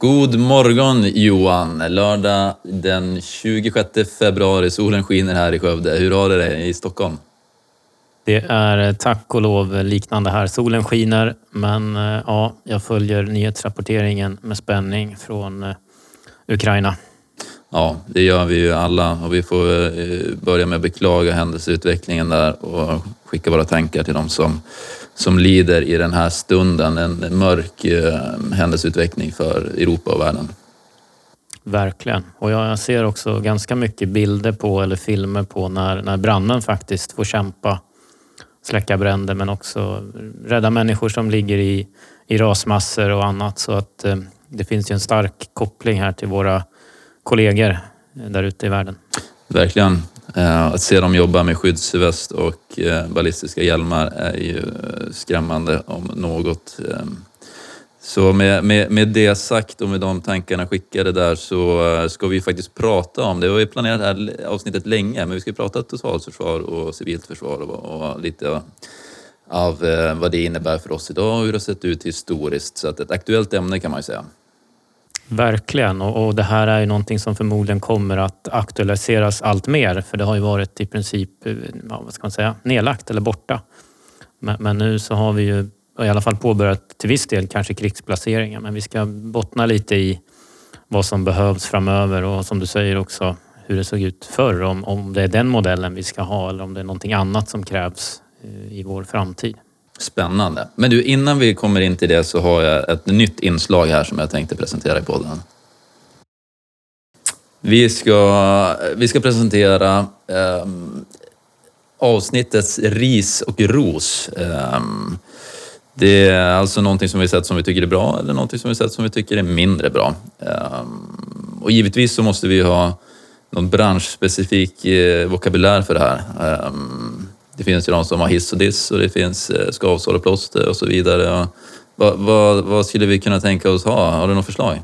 God morgon Johan! Lördag den 26 februari. Solen skiner här i Skövde. Hur har du det i Stockholm? Det är tack och lov liknande här. Solen skiner men eh, ja, jag följer nyhetsrapporteringen med spänning från eh, Ukraina. Ja, det gör vi ju alla och vi får eh, börja med att beklaga händelseutvecklingen där och skicka våra tankar till dem som, som lider i den här stunden. En mörk händelseutveckling för Europa och världen. Verkligen. Och jag ser också ganska mycket bilder på eller filmer på när, när branden faktiskt får kämpa släcka bränder men också rädda människor som ligger i, i rasmassor och annat. Så att eh, det finns ju en stark koppling här till våra kollegor där ute i världen. Verkligen. Eh, att se dem jobba med skyddsväst och eh, ballistiska hjälmar är ju eh, skrämmande om något. Så med, med, med det sagt och med de tankarna skickade där så ska vi faktiskt prata om, det var ju planerat det här avsnittet länge, men vi ska prata totalförsvar och civilt försvar och, och lite av vad det innebär för oss idag och hur det har sett ut historiskt. Så att ett aktuellt ämne kan man ju säga. Verkligen och, och det här är ju någonting som förmodligen kommer att aktualiseras allt mer för det har ju varit i princip, eh, ja, vad ska man säga, nedlagt eller borta. Men, men nu så har vi ju i alla fall påbörjat till viss del kanske krigsplaceringar. Men vi ska bottna lite i vad som behövs framöver och som du säger också hur det såg ut förr. Om, om det är den modellen vi ska ha eller om det är någonting annat som krävs eh, i vår framtid. Spännande. Men du, innan vi kommer in till det så har jag ett nytt inslag här som jag tänkte presentera i podden. Vi ska, vi ska presentera eh, avsnittets ris och ros. Eh, det är alltså någonting som vi sett som vi tycker är bra eller någonting som vi sett som vi tycker är mindre bra. Eh, och givetvis så måste vi ha någon branschspecifik eh, vokabulär för det här. Ehm, det finns ju de som har hiss och diss och det finns eh, skavsår och plåster och så vidare. Vad, vad, vad skulle vi kunna tänka oss ha? Har du något förslag?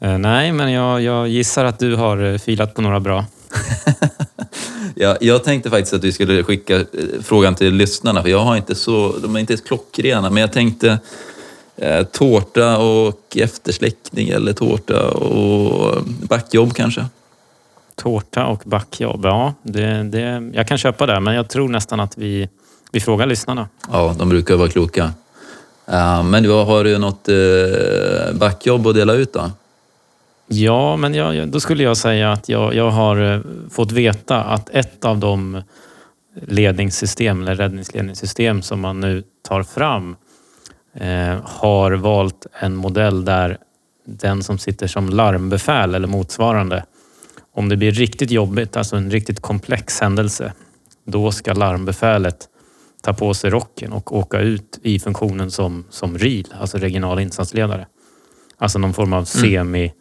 Eh, nej, men jag, jag gissar att du har filat på några bra. Ja, jag tänkte faktiskt att vi skulle skicka eh, frågan till lyssnarna, för jag har inte så, de är inte klockrena, men jag tänkte eh, tårta och eftersläckning eller tårta och backjobb kanske. Tårta och backjobb, ja. Det, det, jag kan köpa det, men jag tror nästan att vi, vi frågar lyssnarna. Ja, de brukar vara kloka. Uh, men har du något uh, backjobb att dela ut då? Ja, men jag, då skulle jag säga att jag, jag har eh, fått veta att ett av de ledningssystem eller räddningsledningssystem som man nu tar fram eh, har valt en modell där den som sitter som larmbefäl eller motsvarande, om det blir riktigt jobbigt, alltså en riktigt komplex händelse, då ska larmbefälet ta på sig rocken och åka ut i funktionen som, som RIL, alltså regional insatsledare. Alltså någon form av mm. semi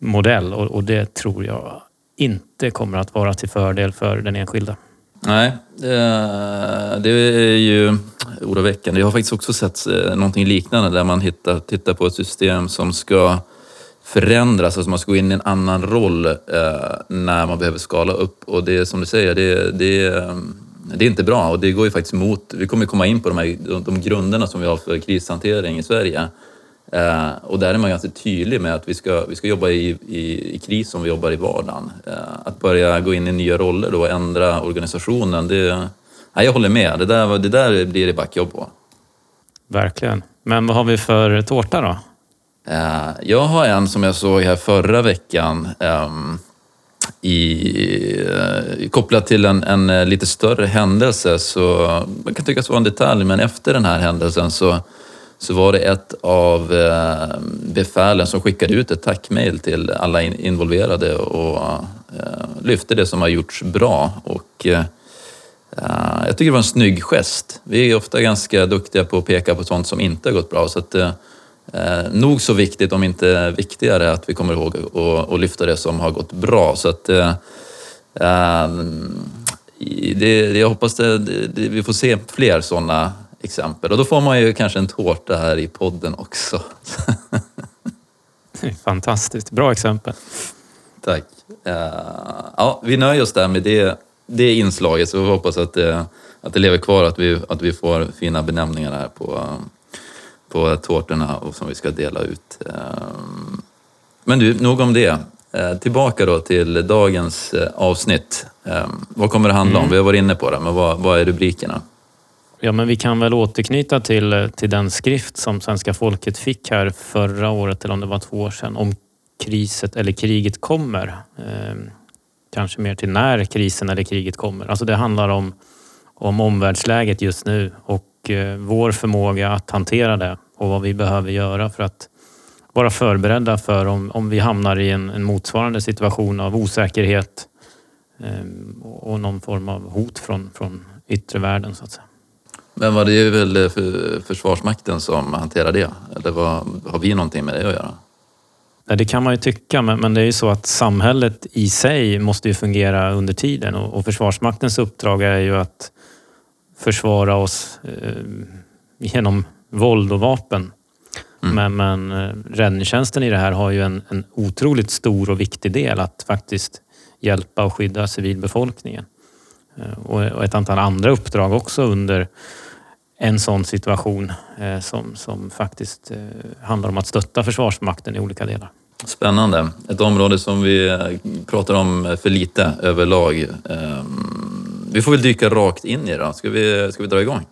modell och, och det tror jag inte kommer att vara till fördel för den enskilda. Nej, det är ju oroväckande. Jag har faktiskt också sett eh, någonting liknande där man hittar, tittar på ett system som ska förändras, alltså man ska gå in i en annan roll eh, när man behöver skala upp. Och det är som du säger, det, det, det är inte bra och det går ju faktiskt emot, vi kommer komma in på de, här, de grunderna som vi har för krishantering i Sverige. Eh, och där är man ganska tydlig med att vi ska, vi ska jobba i, i, i kris som vi jobbar i vardagen. Eh, att börja gå in i nya roller då och ändra organisationen, det, nej, jag håller med. Det där, det där blir det backjobb på. Verkligen. Men vad har vi för tårta då? Eh, jag har en som jag såg här förra veckan ehm, i, eh, kopplat till en, en, eh, lite större händelse. Så man kan tycka att det var en detalj, men efter den här händelsen så så var det ett av eh, befälen som skickade ut ett tackmail till alla involverade och eh, lyfte det som har gjorts bra. Och eh, jag tycker det var en snygg gest. Vi är ofta ganska duktiga på att peka på sånt som inte har gått bra. Så att, nog så viktigt, om inte viktigare, att vi kommer ihåg att lyfta det som har gått bra. Så att, det, jag hoppas det, det, vi får se fler sådana exempel. Och då får man ju kanske en tårta här i podden också. Fantastiskt, bra exempel. Tack. Uh, ja, vi nöjer oss där med det, det inslaget så vi hoppas att det, att det lever kvar, att vi, att vi får fina benämningar här på, på tårtorna och som vi ska dela ut. Uh, Men du, nog om det. Eh, tillbaka då till dagens eh, avsnitt. Eh, vad kommer det handla om? Mm. Vi har varit inne på det, men vad, vad är rubrikerna? Ja, men vi kan väl återknyta till, till den skrift som svenska folket fick här förra året, eller om det var två år sedan, om kriset eller kriget kommer. Eh, kanske mer till när krisen eller kriget kommer. Alltså det handlar om, om omvärldsläget just nu och eh, vår förmåga att hantera det och vad vi behöver göra för att vara förberedda för om, om vi hamnar i en, en motsvarande situation av osäkerhet eh, och någon form av hot från, från yttre världen så att säga. Men vad det väl eh, för Försvarsmakten som hanterar det? Eller vad, har vi någonting med det att göra? Ja, det kan man ju tycka, men, men det är ju så att samhället i sig måste ju fungera under tiden och, och Försvarsmaktens uppdrag är ju att försvara oss eh, genom våld och vapen. Mm. Men, men eh, räddningstjänsten i det här har ju en, en otroligt stor och viktig del att faktiskt hjälpa och skydda civilbefolkningen. Eh, och, och ett antal andra uppdrag också under en sån situation eh, som, som faktiskt eh, handlar om att stötta Försvarsmakten i olika delar. Spännande. Ett område som vi eh, pratar om för lite överlag. Ehm, Vi får väl dyka rakt in i det då. Ska vi, ska vi dra igång?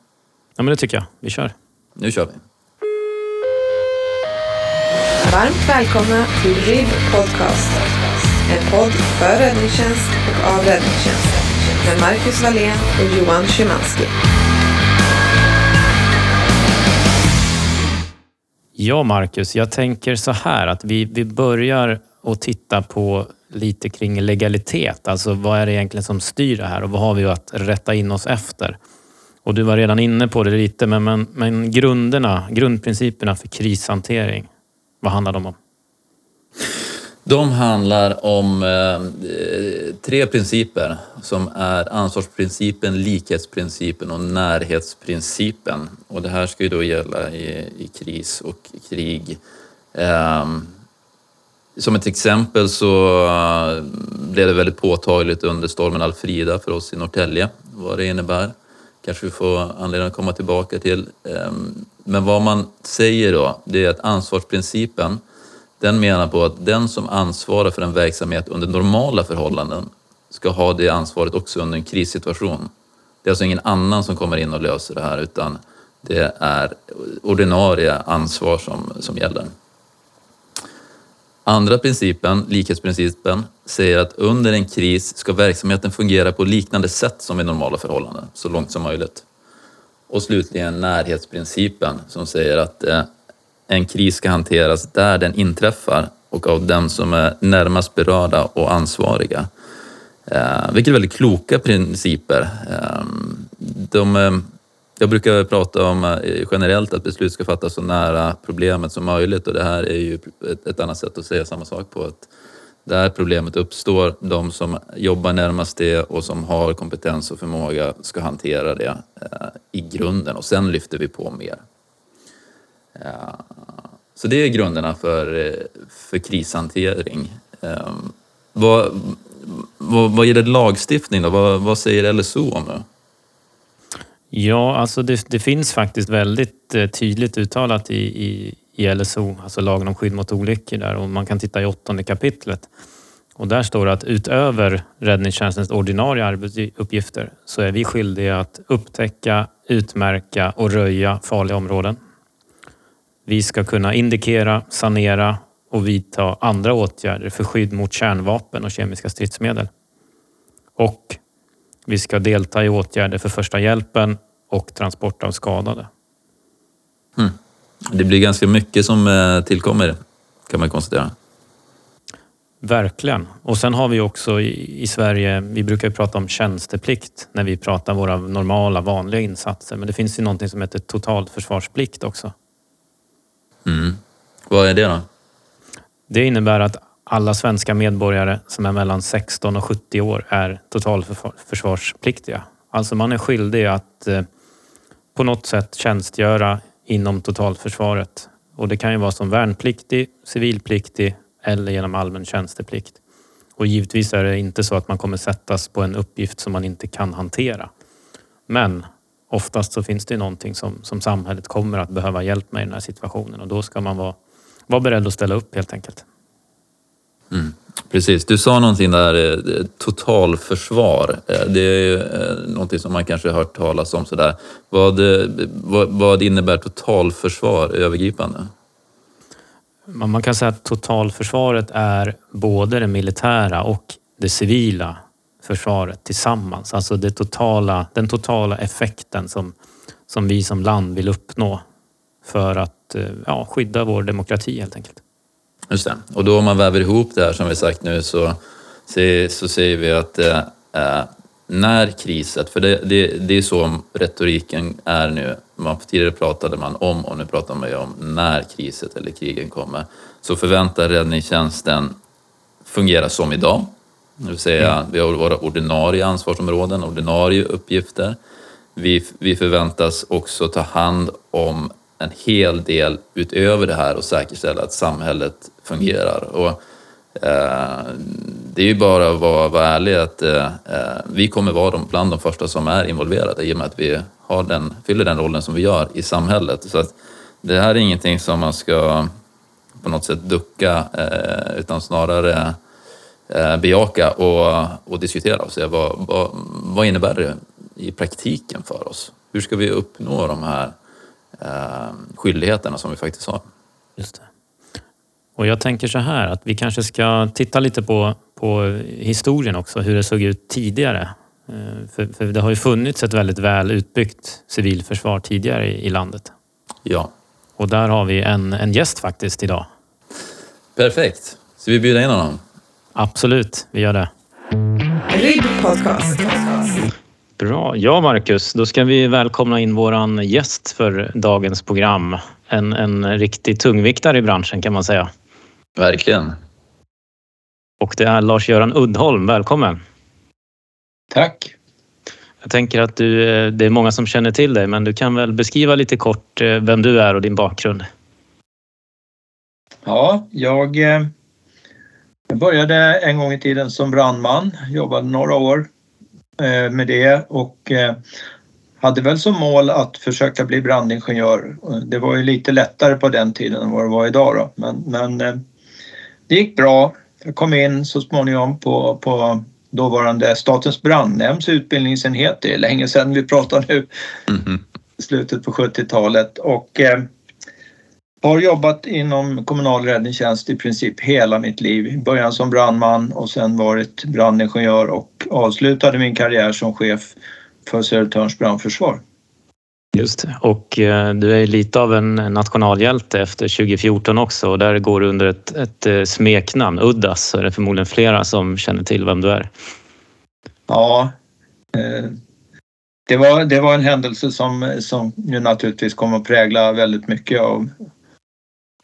Ja, men det tycker jag. Vi kör. Nu kör vi. Varmt välkomna till RIB Podcast. En podd för räddningstjänst och av räddningstjänst. Med Marcus Wallén och Johan Szymanski. Ja, Marcus, jag tänker så här att vi, vi börjar att titta på lite kring legalitet. Alltså vad är det egentligen som styr det här och vad har vi att rätta in oss efter? Och du var redan inne på det lite, men, men, men grunderna, grundprinciperna för krishantering, vad handlar de om? De handlar om eh, tre principer som är ansvarsprincipen, likhetsprincipen och närhetsprincipen. Och det här ska ju då gälla i, i kris och krig. Eh, som ett exempel så eh, blev det väldigt påtagligt under stormen Alfrida för oss i Norrtälje vad det innebär. Kanske vi får anledning att komma tillbaka till. Ehm, men vad man säger då, det är att ansvarsprincipen den menar på att den som ansvarar för en verksamhet under normala förhållanden ska ha det ansvaret också under en krissituation. Det är alltså ingen annan som kommer in och löser det här utan det är ordinarie ansvar som, som gäller. Andra principen, likhetsprincipen, säger att under en kris ska verksamheten fungera på liknande sätt som i normala förhållanden, så långt som möjligt. Och slutligen närhetsprincipen som säger att eh, en kris ska hanteras där den inträffar och av den som är närmast berörda och ansvariga. Eh, vilket är väldigt kloka principer. Ehm, de, eh, jag brukar prata om eh, generellt att beslut ska fattas så nära problemet som möjligt och det här är ju ett, annat sätt att säga samma sak på. att där problemet uppstår, de som jobbar närmast det och som har kompetens och förmåga ska hantera det eh, i grunden och sen lyfter vi på mer. Eh, så det är grunderna för, för krishantering. Vad, vad, vad gäller lagstiftning då? Vad, vad säger LSO om det? Ja, alltså det, det finns faktiskt väldigt eh, tydligt uttalat i, i, i LSO, alltså lagen om skydd mot olyckor där och man kan titta i åttonde kapitlet. Och där står det att utöver räddningstjänstens ordinarie arbetsuppgifter så är vi skyldiga att upptäcka, utmärka och röja farliga områden. Vi ska kunna indikera, sanera och vidta andra åtgärder för skydd mot kärnvapen och kemiska stridsmedel. Och vi ska delta i åtgärder för första hjälpen och transport av skadade. Det blir ganska mycket som eh, tillkommer kan man konstatera. Verkligen. Och sen har vi också i, Sverige, vi brukar ju prata om tjänsteplikt när vi pratar våra normala vanliga insatser. Men det finns ju någonting som heter totalförsvarsplikt också. Mm. Vad är det då? Det innebär att alla svenska medborgare som är mellan 16 och 70 år är totalförsvarspliktiga. Alltså man är skyldig att eh, på något sätt tjänstgöra inom totalförsvaret. Och det kan ju vara som värnpliktig, civilpliktig eller genom allmän tjänsteplikt. Och givetvis är det inte så att man kommer sättas på en uppgift som man inte kan hantera. Men oftast så finns det någonting som, som samhället kommer att behöva hjälp med i den här situationen och då ska man vara, vara beredd att ställa upp helt enkelt. Mm. Precis, du sa någonting där, eh, totalförsvar. Eh, det är ju eh, någonting som man kanske har hört talas om sådär. Vad, vad, vad innebär totalförsvar övergripande? Man kan säga att totalförsvaret är både det militära och det civila försvaret tillsammans. Alltså det totala, den totala effekten som, som vi som land vill uppnå för att ja, skydda vår demokrati helt enkelt. Just det. Och då om man väver ihop det här som vi sagt nu så, så säger vi att eh, eh, när kriset, för det, det, det är så retoriken är nu, man, tidigare pratade man om och nu pratar man ju om när kriset eller krigen kommer, så förväntar räddningstjänsten fungera som idag. Det vill säga, mm. vi har våra ordinarie ansvarsområden, ordinarie uppgifter. Vi, vi förväntas också ta hand om en hel del utöver det här och säkerställa att samhället fungerar. Och, eh, det är ju bara att vara, vara ärlig att eh, eh, vi kommer vara de, bland de första som är involverade i och med att vi har den, fyller den rollen som vi gör i samhället. Så att det här är ingenting som man ska på något sätt ducka eh, utan snarare eh, bejaka och, och diskutera och se vad, vad, vad innebär det i praktiken för oss? Hur ska vi uppnå de här skyldigheterna som vi faktiskt har. Just det. Och jag tänker så här att vi kanske ska titta lite på, på historien också, hur det såg ut tidigare. Eh, för, för, det har ju funnits ett väldigt väl utbyggt civilförsvar tidigare i, i landet. Ja. Och där har vi en, en gäst faktiskt idag. Perfekt. Ska vi bjuda in honom? Absolut, vi gör det. RIB Podcast. Bra. Ja, Marcus, då ska vi välkomna in våran gäst för dagens program. En, en riktig tungviktare i branschen kan man säga. Verkligen. Och det är Lars-Göran Uddholm. Välkommen! Tack! Jag tänker att du, eh, det är många som känner till dig, men du kan väl beskriva lite kort eh, vem du är och din bakgrund? Ja, jag, eh, jag började en gång i tiden som brandman, jobbade några år med det och eh, hade väl som mål att försöka bli brandingenjör. Det var ju lite lättare på den tiden än vad det var idag då. Men, men eh, det gick bra. Jag kom in så småningom på, på dåvarande Statens brandnämnds utbildningsenhet. Det är länge sedan vi pratar nu. Mm -hmm. Slutet på 70-talet och har jobbat inom kommunal räddningstjänst i princip hela mitt liv. I början som brandman och sen varit brandingenjör och avslutade min karriär som chef för Södertörns brandförsvar. Just det. Och eh, du är lite av en nationalhjälte efter 2014 också och där går du under ett, ett eh, smeknamn, Uddas, så är det förmodligen flera som känner till vem du är. Ja, eh, det var, det var en händelse som, som ju naturligtvis kommer att prägla väldigt mycket av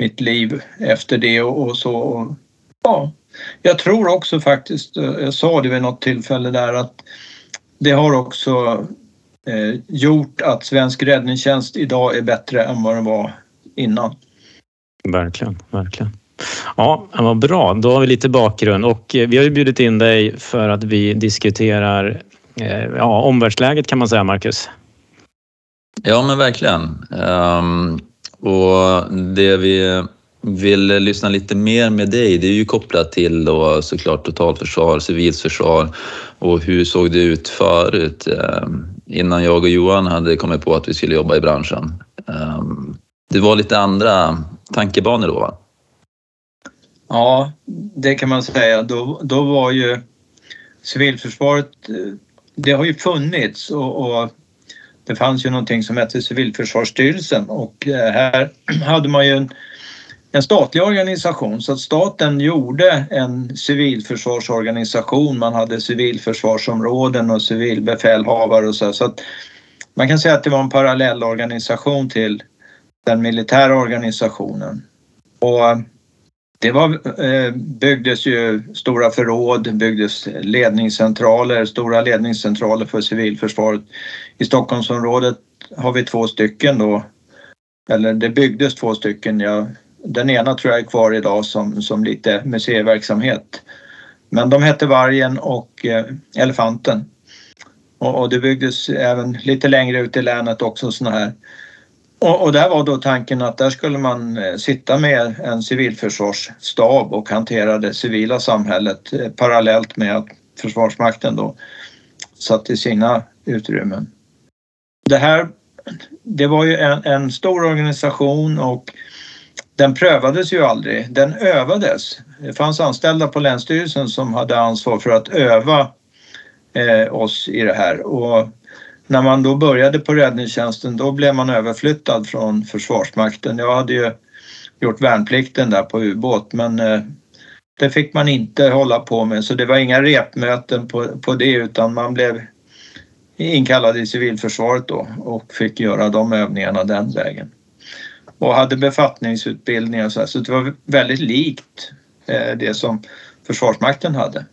mitt liv efter det och, och så. Och, ja, jag tror också faktiskt, eh, jag sa det vid något tillfälle där att det har också eh, gjort att svensk räddningstjänst idag är bättre än vad den var innan. Verkligen, verkligen. Ja, vad bra. Då har vi lite bakgrund och eh, vi har ju bjudit in dig för att vi diskuterar eh, ja, omvärldsläget kan man säga, Marcus. Ja, men verkligen. Um, och det vi vill lyssna lite mer med dig, det är ju kopplat till då såklart totalförsvar, civilförsvar och hur såg det ut förut ehm, innan jag och Johan hade kommit på att vi skulle jobba i branschen. Ehm, det var lite andra tankebanor då va? Ja, det kan man säga. Då, då var ju civilförsvaret, eh, det har ju funnits och, och det fanns ju någonting som hette Civilförsvarsstyrelsen och eh, här hade man ju en, en statlig organisation så att staten gjorde en civilförsvarsorganisation. Man hade civilförsvarsområden och civilbefälhavare och så. så att man kan säga att det var en parallellorganisation till den militära organisationen. Och eh, det var, eh, byggdes ju stora förråd, byggdes ledningscentraler, stora ledningscentraler för civilförsvaret. I Stockholmsområdet har vi två stycken då, eller det byggdes två stycken. Ja, den ena tror jag är kvar idag som, som lite museiverksamhet. Men de hette Vargen och eh, Elefanten. Och, och, det byggdes även lite längre ut i länet också sådana här och, och, där var då tanken att där skulle man eh, sitta med en civilförsvarsstab och hantera det civila samhället eh, parallellt med att Försvarsmakten då satt i sina utrymmen. Det här, det var ju en, en stor organisation och den prövades ju aldrig, den övades. Det fanns anställda på Länsstyrelsen som hade ansvar för att öva eh, oss i det här och när man då började på räddningstjänsten då blev man överflyttad från Försvarsmakten. Jag hade ju gjort värnplikten där på ubåt men eh, det fick man inte hålla på med så det var inga repmöten på, på det utan man blev inkallad i civilförsvaret då och fick göra de övningarna den vägen. Och hade befattningsutbildningar och så, här, så det var väldigt likt eh, det som Försvarsmakten hade.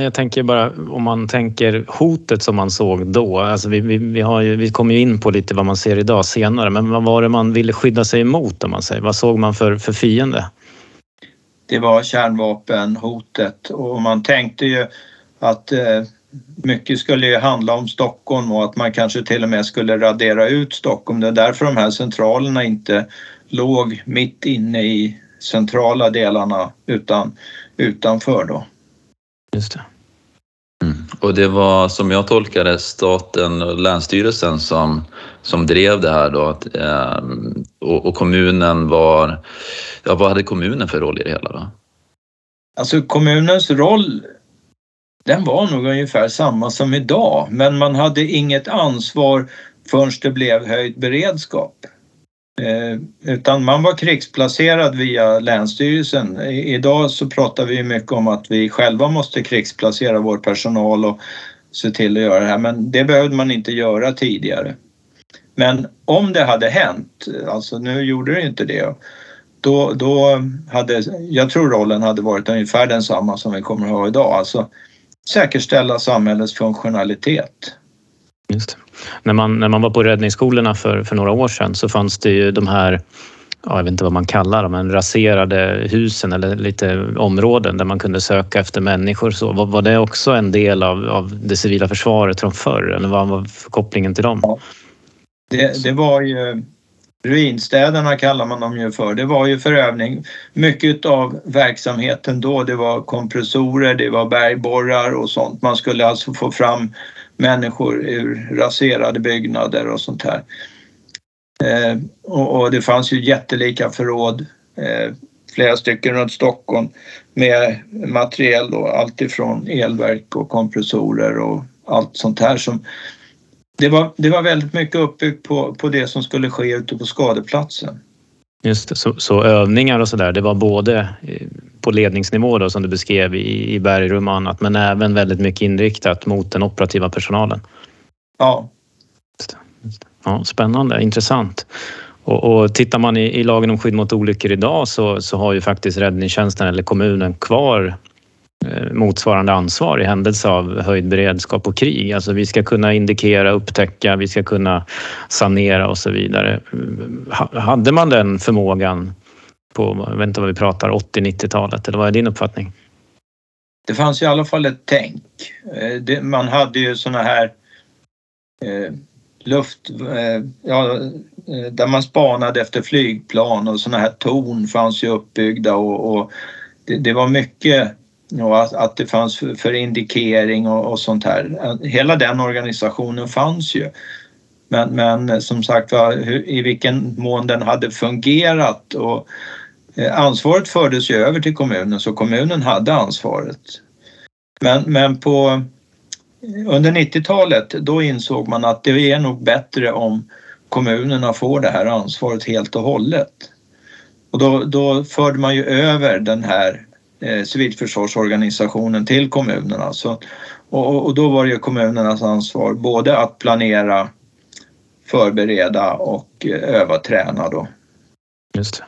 Jag tänker bara om man tänker hotet som man såg då. Alltså vi, vi, vi, har ju, vi kommer ju in på lite vad man ser idag senare, men vad var det man ville skydda sig emot om man säger? Vad såg man för, för fiende? Det var kärnvapenhotet och man tänkte ju att eh, mycket skulle ju handla om Stockholm och att man kanske till och med skulle radera ut Stockholm. Det är därför de här centralerna inte låg mitt inne i centrala delarna utan utanför då. Just det. Mm. Och det var som jag tolkade staten och Länsstyrelsen som, som drev det här då. Att, eh, och, och, kommunen var, ja vad hade kommunen för roll i det hela då? Alltså kommunens roll den var nog ungefär samma som idag men man hade inget ansvar förrän det blev höjd beredskap. Eh, utan man var krigsplacerad via Länsstyrelsen. Idag så pratar vi mycket om att vi själva måste krigsplacera vår personal och se till att göra det här men det behövde man inte göra tidigare. Men om det hade hänt, alltså nu gjorde det inte det, då, då hade, jag tror rollen hade varit ungefär densamma som vi kommer att ha idag. Alltså säkerställa samhällets funktionalitet. Just när, man, när man var på räddningsskolorna för, för några år sedan så fanns det ju de här ja, jag vet inte vad man kallar dem, men raserade husen eller lite områden där man kunde söka efter människor. Så var, var det också en del av, av det civila försvaret från förr eller vad var kopplingen till dem? Ja. Det, det var ju Ruinstäderna kallar man dem ju för. Det var ju för övning. Mycket av verksamheten då det var kompressorer, det var bergborrar och sånt. Man skulle alltså få fram människor ur raserade byggnader och sånt här. Eh, och, och, det fanns ju jättelika förråd, eh, flera stycken runt Stockholm med materiel då, alltifrån elverk och kompressorer och allt sånt här som det var, det var väldigt mycket uppbyggt på, på det som skulle ske ute på skadeplatsen. Just det, så, så övningar och sådär, det var både eh, på ledningsnivå då, som du beskrev i, i bergrum och annat, men även väldigt mycket inriktat mot den operativa personalen? Ja. Ja, spännande, intressant. Och, och tittar man i, i, lagen om skydd mot olyckor idag så, så har ju faktiskt räddningstjänsten eller kommunen kvar Eh, motsvarande ansvar i händelse av höjd beredskap och krig. Alltså vi ska kunna indikera, upptäcka, vi ska kunna sanera och så vidare. Hade man den förmågan på, jag vet inte vad vi pratar, 80-90-talet eller vad är din uppfattning? Det fanns i alla fall ett tänk. Eh, man hade ju såna här eh, luft, ja, där man spanade efter flygplan och såna här torn fanns ju uppbyggda och, och det, det var mycket och att, att det fanns för, för indikering och, och, sånt här. Hela den organisationen fanns ju. Men, men som sagt var, i vilken mån den hade fungerat och eh, ansvaret fördes ju över till kommunen så kommunen hade ansvaret. Men, men på, under 90-talet då insåg man att det är nog bättre om kommunerna får det här ansvaret helt och hållet. Och då, då förde man ju över den här eh, civilförsvarsorganisationen till kommunerna. Så, och, och då var det kommunernas ansvar både att planera, förbereda och eh, öva träna då. Just det.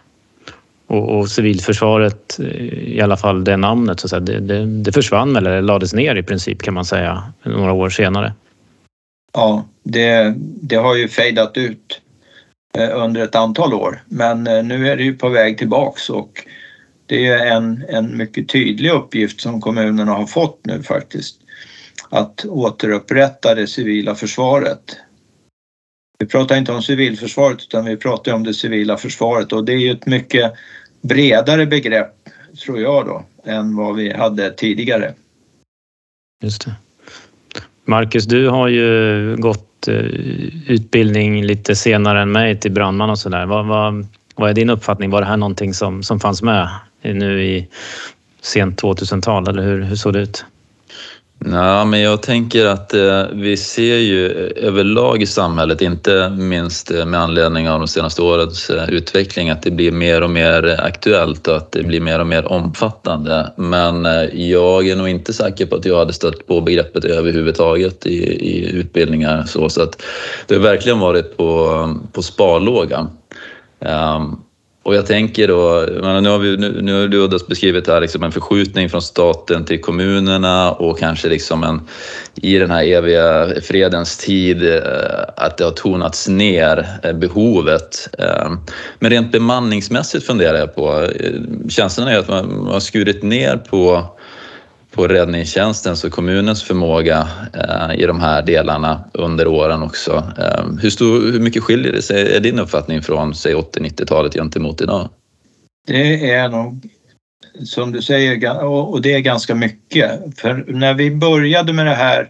Och, och civilförsvaret, eh, i alla fall det namnet, så det, det, det försvann eller lades ner i princip kan man säga några år senare. Ja, det, det har ju fejdat ut under ett antal år men nu är det ju på väg tillbaks och det är en, en mycket tydlig uppgift som kommunerna har fått nu faktiskt. Att återupprätta det civila försvaret. vi pratar inte om civilförsvaret utan vi pratar om det civila försvaret och det är ju ett mycket bredare begrepp tror jag då än vad vi hade tidigare. Just det. Marcus, du har ju gått eh, utbildning lite senare än mig till brandman och sådär. Vad, vad, vad är din uppfattning? Var det här någonting som, som fanns med nu i sent 2000-tal eller hur, hur såg det ut? Nej, men jag tänker att eh, vi ser ju eh, överlag i samhället, inte minst eh, med anledning av de senaste årens eh, utveckling, att det blir mer och mer aktuellt och att det blir mer och mer omfattande. Men eh, jag är nog inte säker på att jag hade stött på begreppet överhuvudtaget i, i utbildningar. Så, så att det har verkligen varit på, på sparlåga. Um, och jag tänker då, nu har, vi, nu, nu har du beskrivit det här liksom en förskjutning från staten till kommunerna och kanske liksom en, i den här eviga fredens tid eh, att det har tonats ner eh, behovet. Eh, men rent bemanningsmässigt funderar jag på, känslan är att man har skurit ner på på räddningstjänstens och kommunens förmåga eh, i de här delarna under åren också. Eh, hur, stor, hur mycket skiljer det sig, är din uppfattning från säg 80-90-talet gentemot idag? Det är nog som du säger och det är ganska mycket. För när vi började med det här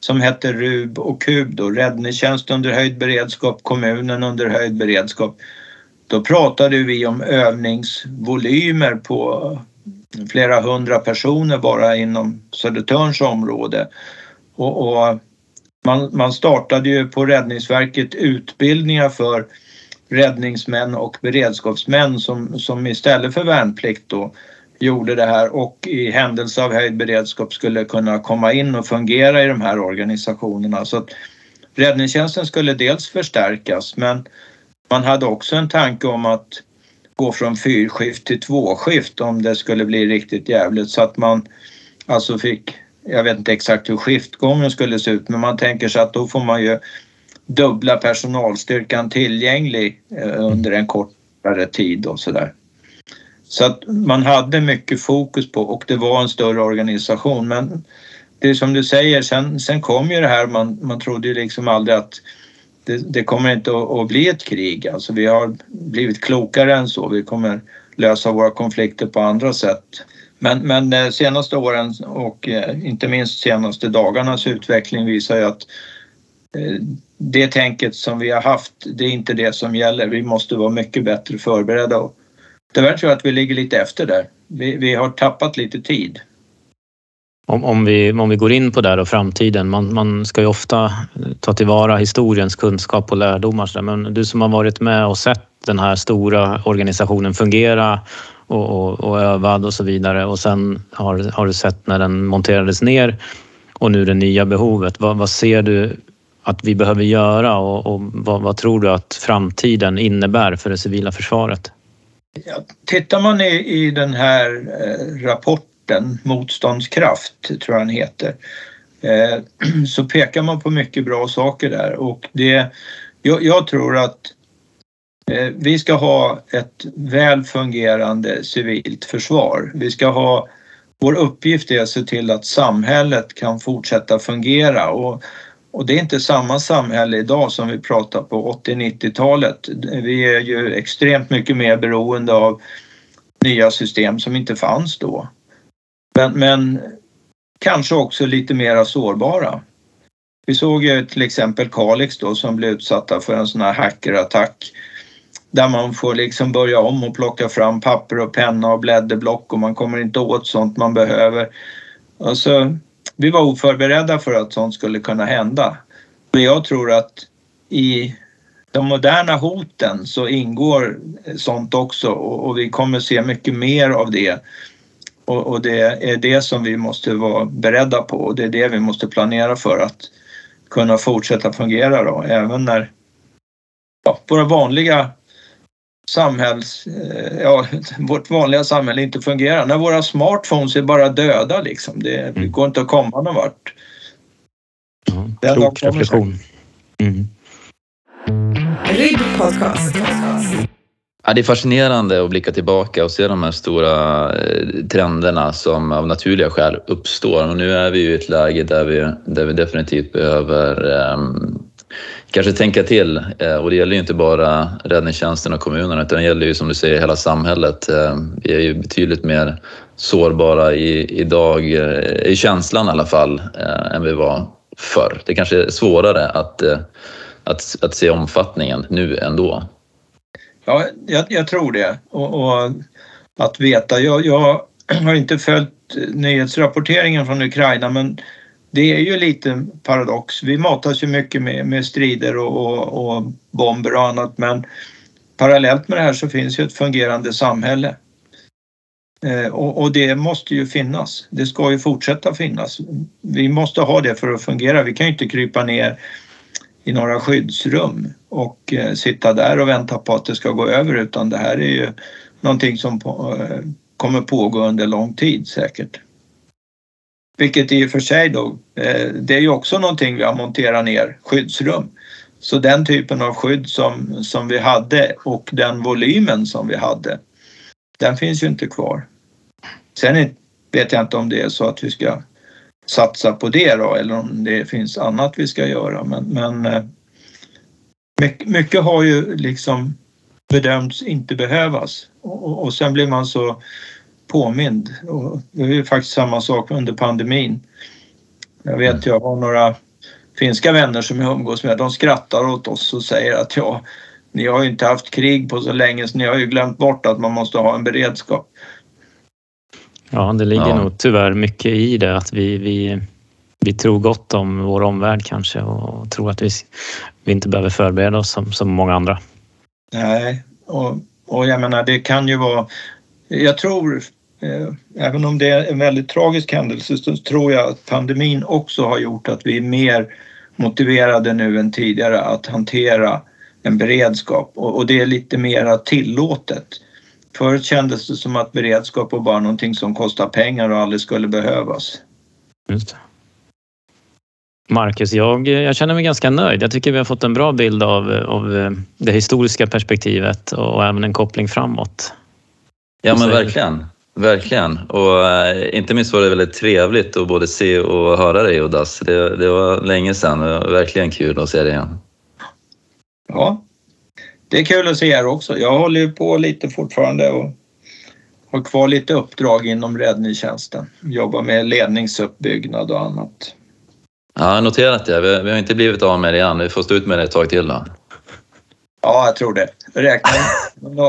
som hette RUB och KUB då, räddningstjänst under höjd beredskap, kommunen under höjd beredskap. Då pratade vi om övningsvolymer på flera hundra personer bara inom Södertörns område. Och, och man, man, startade ju på Räddningsverket utbildningar för räddningsmän och beredskapsmän som, som istället för värnplikt då gjorde det här och i händelse av höjd beredskap skulle kunna komma in och fungera i de här organisationerna. Så att räddningstjänsten skulle dels förstärkas men man hade också en tanke om att gå från fyrskift till tvåskift om det skulle bli riktigt jävligt så att man alltså fick, jag vet inte exakt hur skiftgången skulle se ut men man tänker sig att då får man ju dubbla personalstyrkan tillgänglig eh, under en kortare tid och sådär. Så att man hade mycket fokus på och det var en större organisation men det är som du säger, sen, sen kom ju det här, man, man trodde ju liksom aldrig att det, det, kommer inte att, att, bli ett krig. Alltså vi har blivit klokare än så. Vi kommer lösa våra konflikter på andra sätt. Men, men de senaste åren och eh, inte minst senaste dagarnas utveckling visar ju att eh, det tänket som vi har haft, det är inte det som gäller. Vi måste vara mycket bättre förberedda. Tyvärr tror jag att vi ligger lite efter där. Vi, vi har tappat lite tid. Om, om, vi, om vi går in på det och framtiden, man, man ska ju ofta ta tillvara historiens kunskap och lärdomar. Men du som har varit med och sett den här stora organisationen fungera och, och, och övad och så vidare och sen har, har du sett när den monterades ner och nu det nya behovet. Vad, vad ser du att vi behöver göra och, och vad, vad, tror du att framtiden innebär för det civila försvaret? Ja, tittar man i, i den här eh, rapporten rapporten Motståndskraft, tror jag den heter, eh, så pekar man på mycket bra saker där och det, jag, jag tror att eh, vi ska ha ett väl fungerande civilt försvar. Vi ska ha vår uppgift är att se till att samhället kan fortsätta fungera och, och det är inte samma samhälle idag som vi pratar på 80-90-talet. Vi är ju extremt mycket mer beroende av nya system som inte fanns då. Men, men kanske också lite mera sårbara. Vi såg ju till exempel Kalix då som blev utsatta för en sån här hackerattack där man får liksom börja om och plocka fram papper och penna och blädderblock och man kommer inte åt sånt man behöver. Alltså, vi var oförberedda för att sånt skulle kunna hända. Men jag tror att i de moderna hoten så ingår sånt också och, och vi kommer se mycket mer av det och, och, det är det som vi måste vara beredda på och det är det vi måste planera för att kunna fortsätta fungera då, även när ja, våra vanliga samhälls, eh, ja, vårt vanliga samhälle inte fungerar. När våra smartphones är bara döda liksom. Det, mm. det går inte att komma någon vart. Ja, klok reflektion. Mm. RIB podcast. Ja, det är fascinerande att blicka tillbaka och se de här stora eh, trenderna som av naturliga skäl uppstår. Och nu är vi i ett läge där vi, där vi definitivt behöver um, kanske tänka till. Eh, och det gäller ju inte bara räddningstjänsten och kommunerna utan det gäller ju som du säger hela samhället. Eh, vi är ju betydligt mer sårbara i, idag, i känslan i alla fall, än vi var förr. Det kanske är svårare att, att, att se omfattningen nu ändå. Ja, jag, jag tror det. Och, och, att veta. Jag, jag har inte följt nyhetsrapporteringen från Ukraina men det är ju lite paradox. Vi matas ju mycket med, med strider och, och, och, bomber och annat men parallellt med det här så finns ju ett fungerande samhälle. Eh, och, och, det måste ju finnas. Det ska ju fortsätta finnas. Vi måste ha det för att fungera. Vi kan ju inte krypa ner i några skyddsrum och eh, sitta där och vänta på att det ska gå över utan det här är ju någonting som eh, kommer pågå under lång tid säkert. Vilket i och för sig då, eh, det är ju också någonting vi har monterat ner, skyddsrum. Så den typen av skydd som, som vi hade och den volymen som vi hade, den finns ju inte kvar. Sen vet jag inte om det är så att vi ska satsa på det då eller om det finns annat vi ska göra men, men eh, mycket har ju liksom bedömts inte behövas och, och sen blir man så påmind. Och det är ju faktiskt samma sak under pandemin. Jag vet, mm. jag har några finska vänner som jag umgås med. De skrattar åt oss och säger att ja, ni har ju inte haft krig på så länge så ni har ju glömt bort att man måste ha en beredskap. Ja, det ligger ja. nog tyvärr mycket i det att vi, vi, vi tror gott om vår omvärld kanske och tror att vi, vi inte behöver förbereda oss som, som många andra. Nej, och, och jag menar det kan ju vara jag tror, eh, även om det är en väldigt tragisk händelse, så tror jag att pandemin också har gjort att vi är mer motiverade nu än tidigare att hantera en beredskap och, det är lite mera tillåtet. Förut kändes det som att beredskap var bara någonting som kostar pengar och aldrig skulle behövas. Just Marcus, jag, jag känner mig ganska nöjd. Jag tycker vi har fått en bra bild av, av det historiska perspektivet och även en koppling framåt. Ja men verkligen. Verkligen. Och äh, inte minst var det väldigt trevligt att både se och höra dig Odas. Det, det var länge sedan och verkligen kul att se dig igen. Ja, det är kul att se er också. Jag håller ju på lite fortfarande och har kvar lite uppdrag inom räddningstjänsten. Jobbar med ledningsuppbyggnad och annat. Ja, jag har noterat det. Vi, vi har inte blivit av med det än. Vi får stå ut med det ett tag till då. Ja, jag tror det. Räkna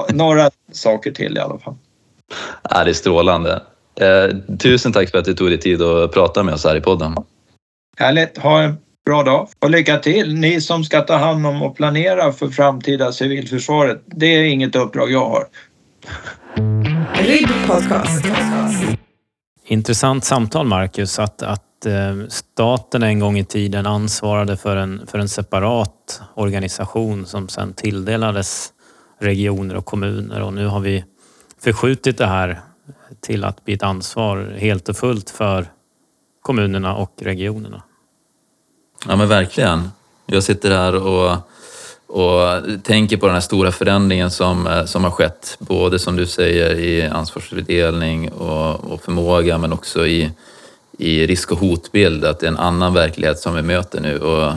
några saker till i alla fall. Ja, det är strålande. Eh, tusen tack för att du tog dig tid att prata med oss här i podden. Härligt. Ha en bra dag och lycka till. Ni som ska ta hand om och planera för framtida civilförsvaret. Det är inget uppdrag jag har. Podcast. Intressant samtal Marcus, att, att Eh, staten en gång i tiden ansvarade för en, för en separat organisation som sedan tilldelades regioner och kommuner och nu har vi förskjutit det här till att bli ett ansvar helt och fullt för kommunerna och regionerna. Ja men verkligen. Jag sitter här och, och tänker på den här stora förändringen som, eh, som har skett. Både som du säger i ansvarsfördelning och, och förmåga men också i i risk och hotbild, att det är en annan verklighet som vi möter nu. Och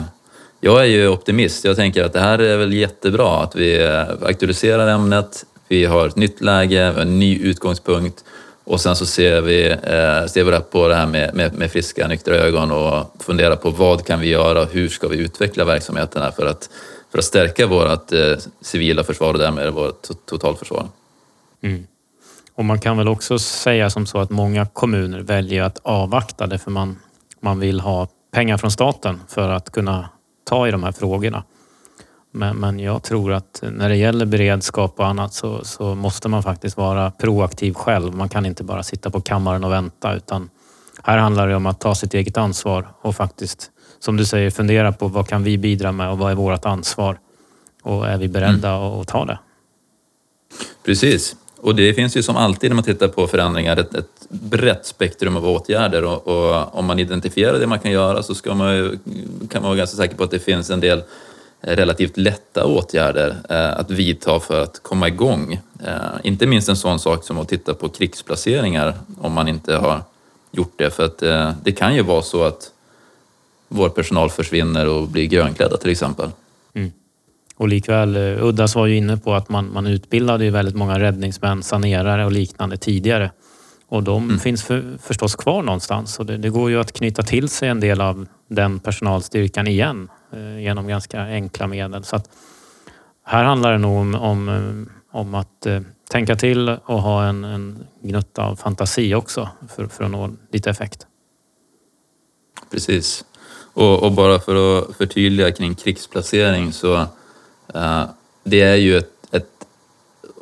jag är ju optimist. Jag tänker att det här är väl jättebra att vi aktualiserar ämnet. Vi har ett nytt läge, en ny utgångspunkt och sen så ser vi, eh, ser vi på det här med, med, med, friska, nyktra ögon och funderar på vad kan vi göra och hur ska vi utveckla verksamheterna för att, för att stärka vårt eh, civila försvar och därmed vårt totalförsvar. Mm. Och man kan väl också säga som så att många kommuner väljer att avvakta det för man, man vill ha pengar från staten för att kunna ta i de här frågorna. Men, men jag tror att när det gäller beredskap och annat så, så måste man faktiskt vara proaktiv själv. Man kan inte bara sitta på kammaren och vänta utan här handlar det om att ta sitt eget ansvar och faktiskt, som du säger, fundera på vad kan vi bidra med och vad är vårt ansvar? Och är vi beredda mm. att ta det? Precis. Och det finns ju som alltid när man tittar på förändringar ett, ett brett spektrum av åtgärder och, och, om man identifierar det man kan göra så ska man ju, kan man vara ganska säker på att det finns en del eh, relativt lätta åtgärder eh, att vidta för att komma igång. Eh, inte minst en sån sak som att titta på krigsplaceringar om man inte har gjort det. För att eh, det kan ju vara så att vår personal försvinner och blir grönklädda till exempel. Mm. Och likväl, eh, Uddas var ju inne på att man, man utbildade ju väldigt många räddningsmän, sanerare och liknande tidigare. Och de mm. finns för, förstås kvar någonstans och det, det, går ju att knyta till sig en del av den personalstyrkan igen eh, genom ganska enkla medel. Så att här handlar det nog om, om, eh, om att eh, tänka till och ha en, en gnutta av fantasi också för, för att nå lite effekt. Precis. Och, och, bara för att förtydliga kring krigsplacering så Eh, det är ju ett, ett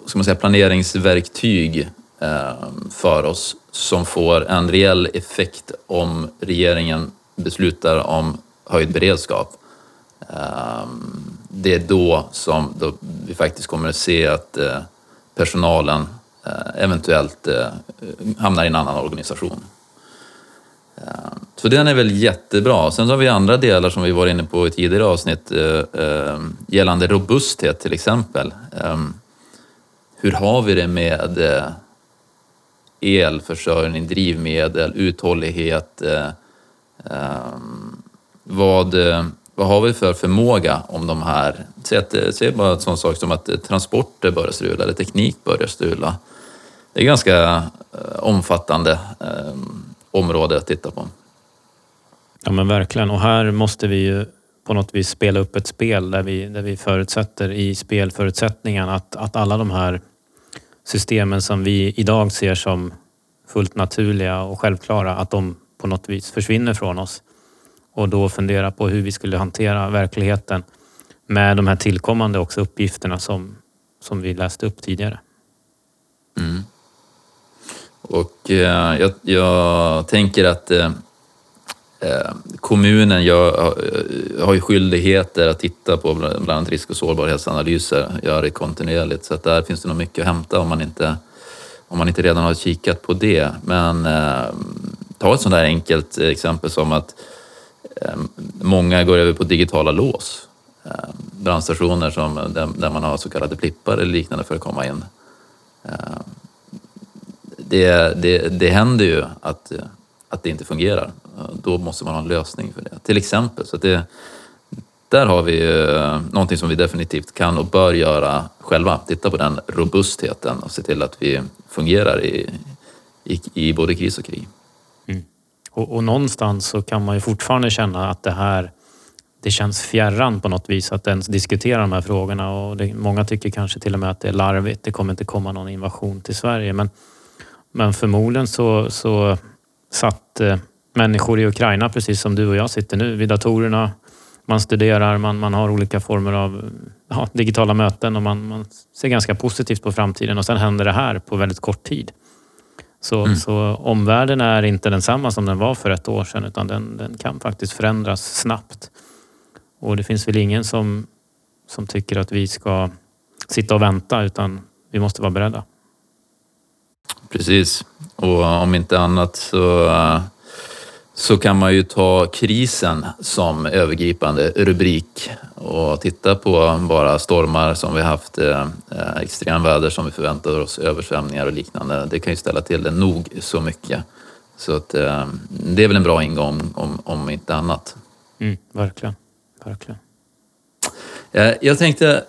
ska man säga, planeringsverktyg eh, för oss som får en reell effekt om regeringen beslutar om höjd beredskap. Eh, det är då som då vi faktiskt kommer att se att personalen eventuellt hamnar i en annan organisation. Så den är väl jättebra. Sen så har vi andra delar som vi var inne på i tidigare avsnitt eh, eh, gällande robusthet till exempel. Ehm, hur har vi det med eh, elförsörjning, drivmedel, uthållighet? Ehm, vad, vad har vi för förmåga om de här... Säg, att, säg bara en sån sak som att transporter börjar strula eller teknik börjar strula. Det är ganska omfattande ehm, område att titta på. Ja men verkligen och här måste vi ju på något vis spela upp ett spel där vi, där vi förutsätter i spelförutsättningarna att, att alla de här systemen som vi idag ser som fullt naturliga och självklara, att de på något vis försvinner från oss. Och då fundera på hur vi skulle hantera verkligheten med de här tillkommande också uppgifterna som, som vi läste upp tidigare. Mm. Och eh, jag, jag, tänker att eh, eh kommunen gör, eh, har ju skyldigheter att titta på bland annat risk och sårbarhetsanalyser, gör det kontinuerligt. Så att där finns det nog mycket att hämta om man inte, om man inte redan har kikat på det. Men eh, ta ett sånt där enkelt exempel som att eh, många går över på digitala lås. Eh, brandstationer som, där, där man har så kallade plippar eller liknande för att komma in eh, det, det, det händer ju att, att det inte fungerar. Då måste man ha en lösning för det. Till exempel. Så det, där har vi eh, någonting som vi definitivt kan och bör göra själva. Titta på den robustheten och se till att vi fungerar i, i, i både kris och krig. Mm. Och, och, någonstans så kan man ju fortfarande känna att det här det känns fjärran på något vis att ens diskutera de här frågorna och det, många tycker kanske till och med att det är larvigt. Det kommer inte komma någon invasion till Sverige. Men men förmodligen så, så satt eh, människor i Ukraina, precis som du och jag sitter nu, vid datorerna. Man studerar, man, man har olika former av ja, digitala möten och man, man, ser ganska positivt på framtiden och sen händer det här på väldigt kort tid. Så, mm. så omvärlden är inte densamma som den var för ett år sedan utan den, den kan faktiskt förändras snabbt. Och det finns väl ingen som, som tycker att vi ska sitta och vänta utan vi måste vara beredda. Precis. Och om inte annat så, så kan man ju ta krisen som övergripande rubrik och titta på bara stormar som vi haft, eh, extremväder som vi förväntar oss, översvämningar och liknande. Det kan ju ställa till det nog så mycket. Så att, eh, det är väl en bra ingång om, om inte annat. Mm, verkligen. verkligen. Eh, jag tänkte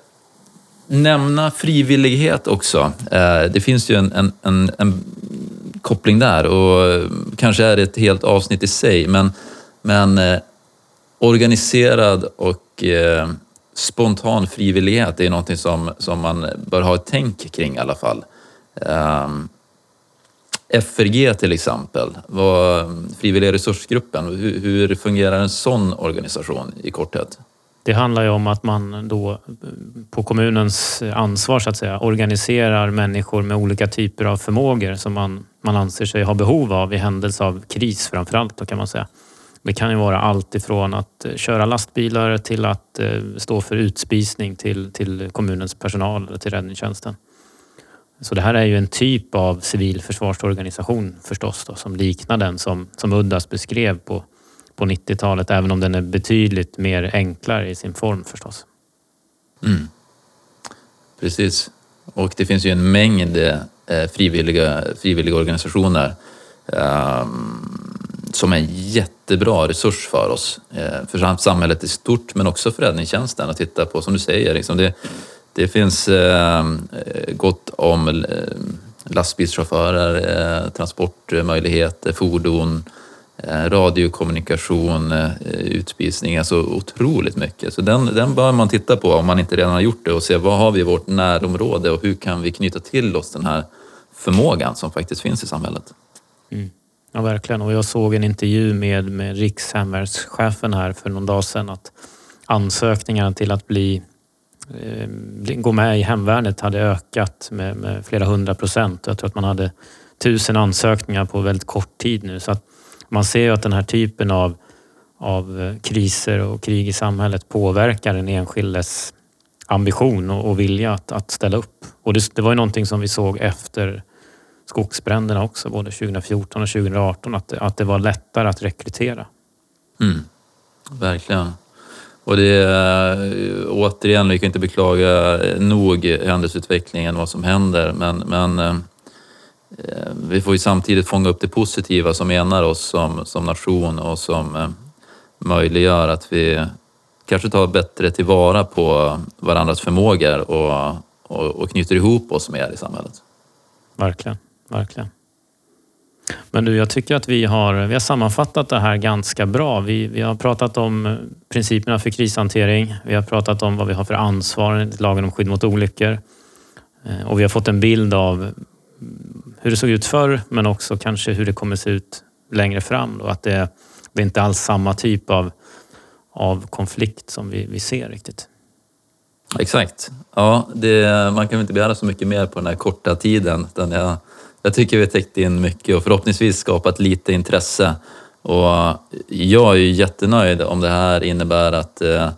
nämna frivillighet också. Eh, det finns ju en, en, en, en, koppling där och kanske är det ett helt avsnitt i sig, men, men eh, organiserad och eh, spontan frivillighet är någonting som, som man bör ha ett tänk kring i alla fall. Ehm, FRG till exempel, vad, Frivilliga resursgruppen, hur, hur fungerar en sån organisation i korthet? Det handlar ju om att man då på kommunens ansvar så att säga organiserar människor med olika typer av förmågor som man, man anser sig ha behov av i händelse av kris framförallt då kan man säga. Det kan ju vara allt ifrån att eh, köra lastbilar till att eh, stå för utspisning till, till kommunens personal eller till räddningstjänsten. Så det här är ju en typ av civil försvarsorganisation förstås då, som liknar den som, som Uddas beskrev på på 90-talet, även om den är betydligt mer enklare i sin form förstås. Mm. Precis. Och det finns ju en mängd eh, frivilliga, frivilliga organisationer eh, som är en jättebra resurs för oss, eh, för samhället i stort men också för räddningstjänsten att titta på. Som du säger, liksom det, det finns ehm, eh, gott om eh, lastbilschaufförer, eh, transportmöjligheter, fordon, Eh, radiokommunikation, eh, utspisning, alltså otroligt mycket. Så den, den bör man titta på om man inte redan har gjort det och se vad har vi i vårt närområde och hur kan vi knyta till oss den här förmågan som faktiskt finns i samhället. Mm. Ja, verkligen. Och jag såg en intervju med, med rikshemvärnschefen här för någon dag sedan att ansökningarna till att bli, eh, gå med i hemvärnet hade ökat med, med, flera hundra procent. Jag tror att man hade tusen ansökningar på väldigt kort tid nu. Så att man ser ju att den här typen av, av kriser och krig i samhället påverkar den enskildes ambition och, och vilja att, att ställa upp. Och det, det var ju någonting som vi såg efter skogsbränderna också, både 2014 och 2018, att, att det var lättare att rekrytera. Mm, verkligen. Och det är eh, återigen, vi kan inte beklaga nog händelseutvecklingen, vad som händer, men, men eh, Eh, vi får ju samtidigt fånga upp det positiva som enar oss som, som nation och som eh, möjliggör att vi kanske tar bättre tillvara på varandras förmågor och, och, och knyter ihop oss mer i samhället. Verkligen verkligen. Men du, jag tycker att vi har, vi har sammanfattat det här ganska bra. Vi, vi har pratat om principerna för krishantering. Vi har pratat om vad vi har för ansvar enligt lagen om skydd mot olyckor. Eh, och vi har fått en bild av hur det såg ut förr, men också kanske hur det kommer se ut längre fram. Då. Att det, det är inte alls samma typ av, av konflikt som vi, vi ser riktigt. Exakt. Ja, det, man kan väl inte begära så mycket mer på den här korta tiden. Utan jag jag tycker vi har täckt in mycket och förhoppningsvis skapat lite intresse. Och jag är ju jättenöjd om det här innebär att eh,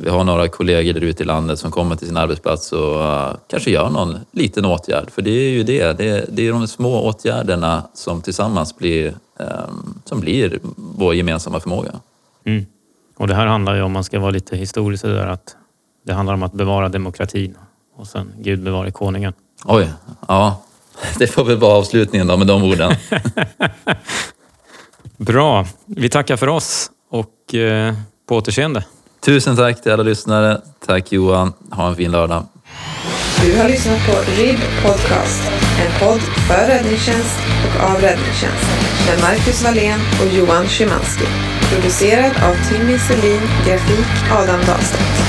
vi har några kollegor där ute i landet som kommer till sin arbetsplats och uh, kanske gör någon liten åtgärd. För det är ju det, det, det är de små åtgärderna som tillsammans blir, um, som blir vår gemensamma förmåga. Mm. Och det här handlar ju om, man ska vara lite historisk där, att det handlar om att bevara demokratin och sen Gud bevare konungen. Oj, ja. Det får väl vara avslutningen då med de orden. Bra. Vi tackar för oss och eh, på återseende. Tusen tack till alla lyssnare. Tack Johan. Ha en fin lördag. Du har lyssnat på RIB Podcast, en podd för räddningstjänst och av räddningstjänst med Marcus Wallén och Johan Szymanski. Producerad av Timmy Selin, grafik Adam Dahlstedt.